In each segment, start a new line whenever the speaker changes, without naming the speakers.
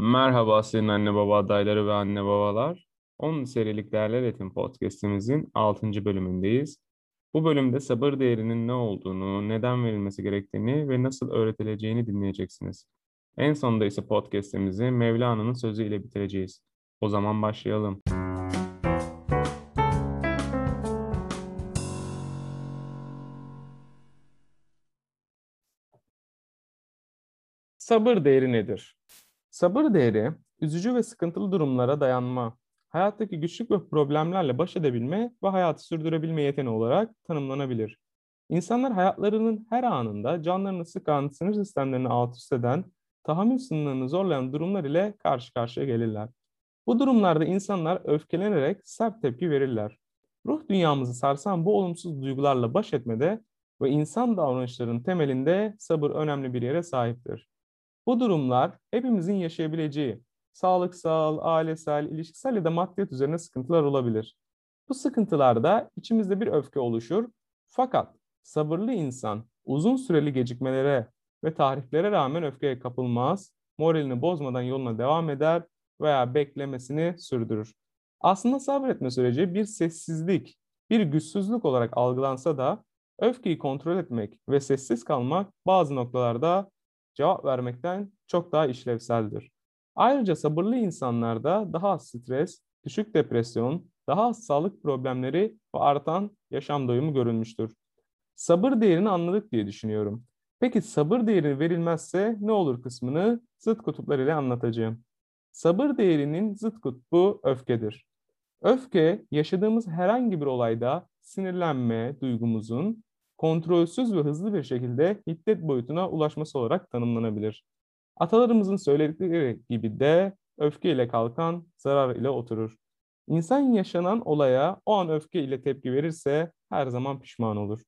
Merhaba senin anne baba adayları ve anne babalar. 10 serilik Değerler Eğitim Podcast'imizin 6. bölümündeyiz. Bu bölümde sabır değerinin ne olduğunu, neden verilmesi gerektiğini ve nasıl öğretileceğini dinleyeceksiniz. En sonunda ise podcast'imizi Mevlana'nın sözüyle bitireceğiz. O zaman başlayalım. Sabır değeri nedir? Sabır değeri, üzücü ve sıkıntılı durumlara dayanma, hayattaki güçlük ve problemlerle baş edebilme ve hayatı sürdürebilme yeteneği olarak tanımlanabilir. İnsanlar hayatlarının her anında canlarını sıkan, sinir sistemlerini alt üst eden, tahammül sınırlarını zorlayan durumlar ile karşı karşıya gelirler. Bu durumlarda insanlar öfkelenerek sert tepki verirler. Ruh dünyamızı sarsan bu olumsuz duygularla baş etmede ve insan davranışlarının temelinde sabır önemli bir yere sahiptir. Bu durumlar hepimizin yaşayabileceği sağlıksal, ailesel, ilişkisel ya da maddiyat üzerine sıkıntılar olabilir. Bu sıkıntılarda içimizde bir öfke oluşur. Fakat sabırlı insan uzun süreli gecikmelere ve tahriflere rağmen öfkeye kapılmaz, moralini bozmadan yoluna devam eder veya beklemesini sürdürür. Aslında sabretme süreci bir sessizlik, bir güçsüzlük olarak algılansa da öfkeyi kontrol etmek ve sessiz kalmak bazı noktalarda cevap vermekten çok daha işlevseldir. Ayrıca sabırlı insanlarda daha az stres, düşük depresyon, daha az sağlık problemleri ve artan yaşam doyumu görülmüştür. Sabır değerini anladık diye düşünüyorum. Peki sabır değeri verilmezse ne olur kısmını zıt kutuplar ile anlatacağım. Sabır değerinin zıt kutbu öfkedir. Öfke, yaşadığımız herhangi bir olayda sinirlenme duygumuzun kontrolsüz ve hızlı bir şekilde hiddet boyutuna ulaşması olarak tanımlanabilir. Atalarımızın söyledikleri gibi de öfke ile kalkan zarar ile oturur. İnsan yaşanan olaya o an öfke ile tepki verirse her zaman pişman olur.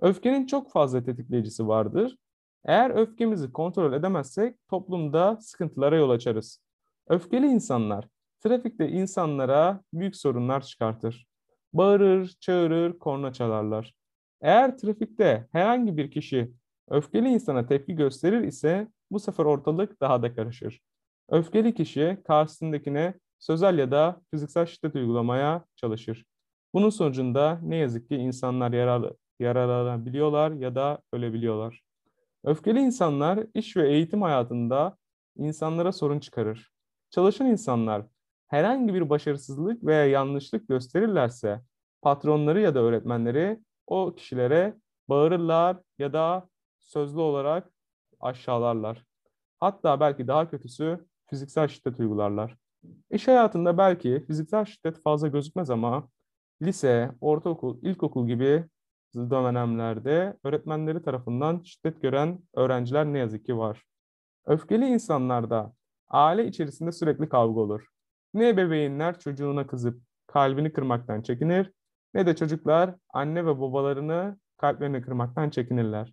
Öfkenin çok fazla tetikleyicisi vardır. Eğer öfkemizi kontrol edemezsek toplumda sıkıntılara yol açarız. Öfkeli insanlar trafikte insanlara büyük sorunlar çıkartır. Bağırır, çağırır, korna çalarlar. Eğer trafikte herhangi bir kişi öfkeli insana tepki gösterir ise bu sefer ortalık daha da karışır. Öfkeli kişi karşısındakine sözel ya da fiziksel şiddet uygulamaya çalışır. Bunun sonucunda ne yazık ki insanlar yarar, yararlanabiliyorlar ya da ölebiliyorlar. Öfkeli insanlar iş ve eğitim hayatında insanlara sorun çıkarır. Çalışan insanlar herhangi bir başarısızlık veya yanlışlık gösterirlerse patronları ya da öğretmenleri o kişilere bağırırlar ya da sözlü olarak aşağılarlar. Hatta belki daha kötüsü fiziksel şiddet uygularlar. İş hayatında belki fiziksel şiddet fazla gözükmez ama lise, ortaokul, ilkokul gibi dönemlerde öğretmenleri tarafından şiddet gören öğrenciler ne yazık ki var. Öfkeli insanlarda aile içerisinde sürekli kavga olur. Ne ebeveynler çocuğuna kızıp kalbini kırmaktan çekinir ne de çocuklar anne ve babalarını kalplerini kırmaktan çekinirler.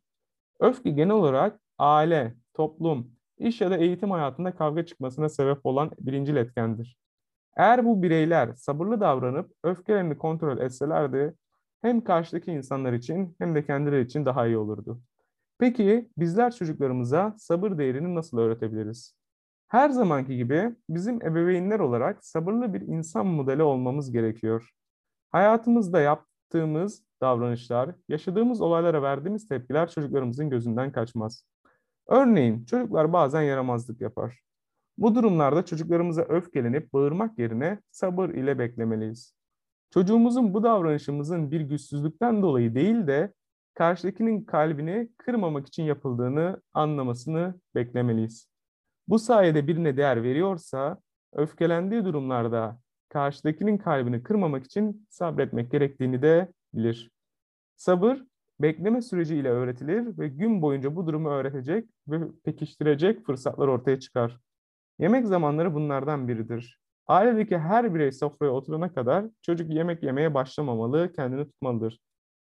Öfke genel olarak aile, toplum, iş ya da eğitim hayatında kavga çıkmasına sebep olan birinci etkendir. Eğer bu bireyler sabırlı davranıp öfkelerini kontrol etselerdi hem karşıdaki insanlar için hem de kendileri için daha iyi olurdu. Peki bizler çocuklarımıza sabır değerini nasıl öğretebiliriz? Her zamanki gibi bizim ebeveynler olarak sabırlı bir insan modeli olmamız gerekiyor. Hayatımızda yaptığımız davranışlar, yaşadığımız olaylara verdiğimiz tepkiler çocuklarımızın gözünden kaçmaz. Örneğin çocuklar bazen yaramazlık yapar. Bu durumlarda çocuklarımıza öfkelenip bağırmak yerine sabır ile beklemeliyiz. Çocuğumuzun bu davranışımızın bir güçsüzlükten dolayı değil de karşıdakinin kalbini kırmamak için yapıldığını anlamasını beklemeliyiz. Bu sayede birine değer veriyorsa öfkelendiği durumlarda karşıdakinin kalbini kırmamak için sabretmek gerektiğini de bilir. Sabır, bekleme süreciyle öğretilir ve gün boyunca bu durumu öğretecek ve pekiştirecek fırsatlar ortaya çıkar. Yemek zamanları bunlardan biridir. Ailedeki her birey sofraya oturana kadar çocuk yemek yemeye başlamamalı, kendini tutmalıdır.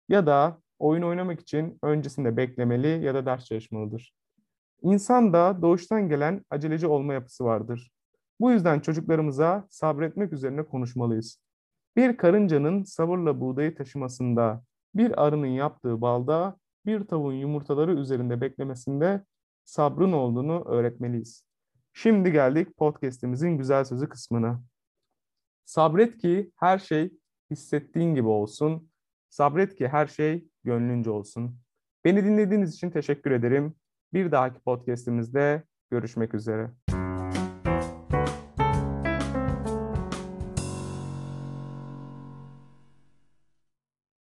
Ya da oyun oynamak için öncesinde beklemeli ya da ders çalışmalıdır. İnsan da doğuştan gelen aceleci olma yapısı vardır. Bu yüzden çocuklarımıza sabretmek üzerine konuşmalıyız. Bir karıncanın sabırla buğdayı taşımasında, bir arının yaptığı balda, bir tavuğun yumurtaları üzerinde beklemesinde sabrın olduğunu öğretmeliyiz. Şimdi geldik podcast'imizin güzel sözü kısmına. Sabret ki her şey hissettiğin gibi olsun. Sabret ki her şey gönlünce olsun. Beni dinlediğiniz için teşekkür ederim. Bir dahaki podcast'imizde görüşmek üzere.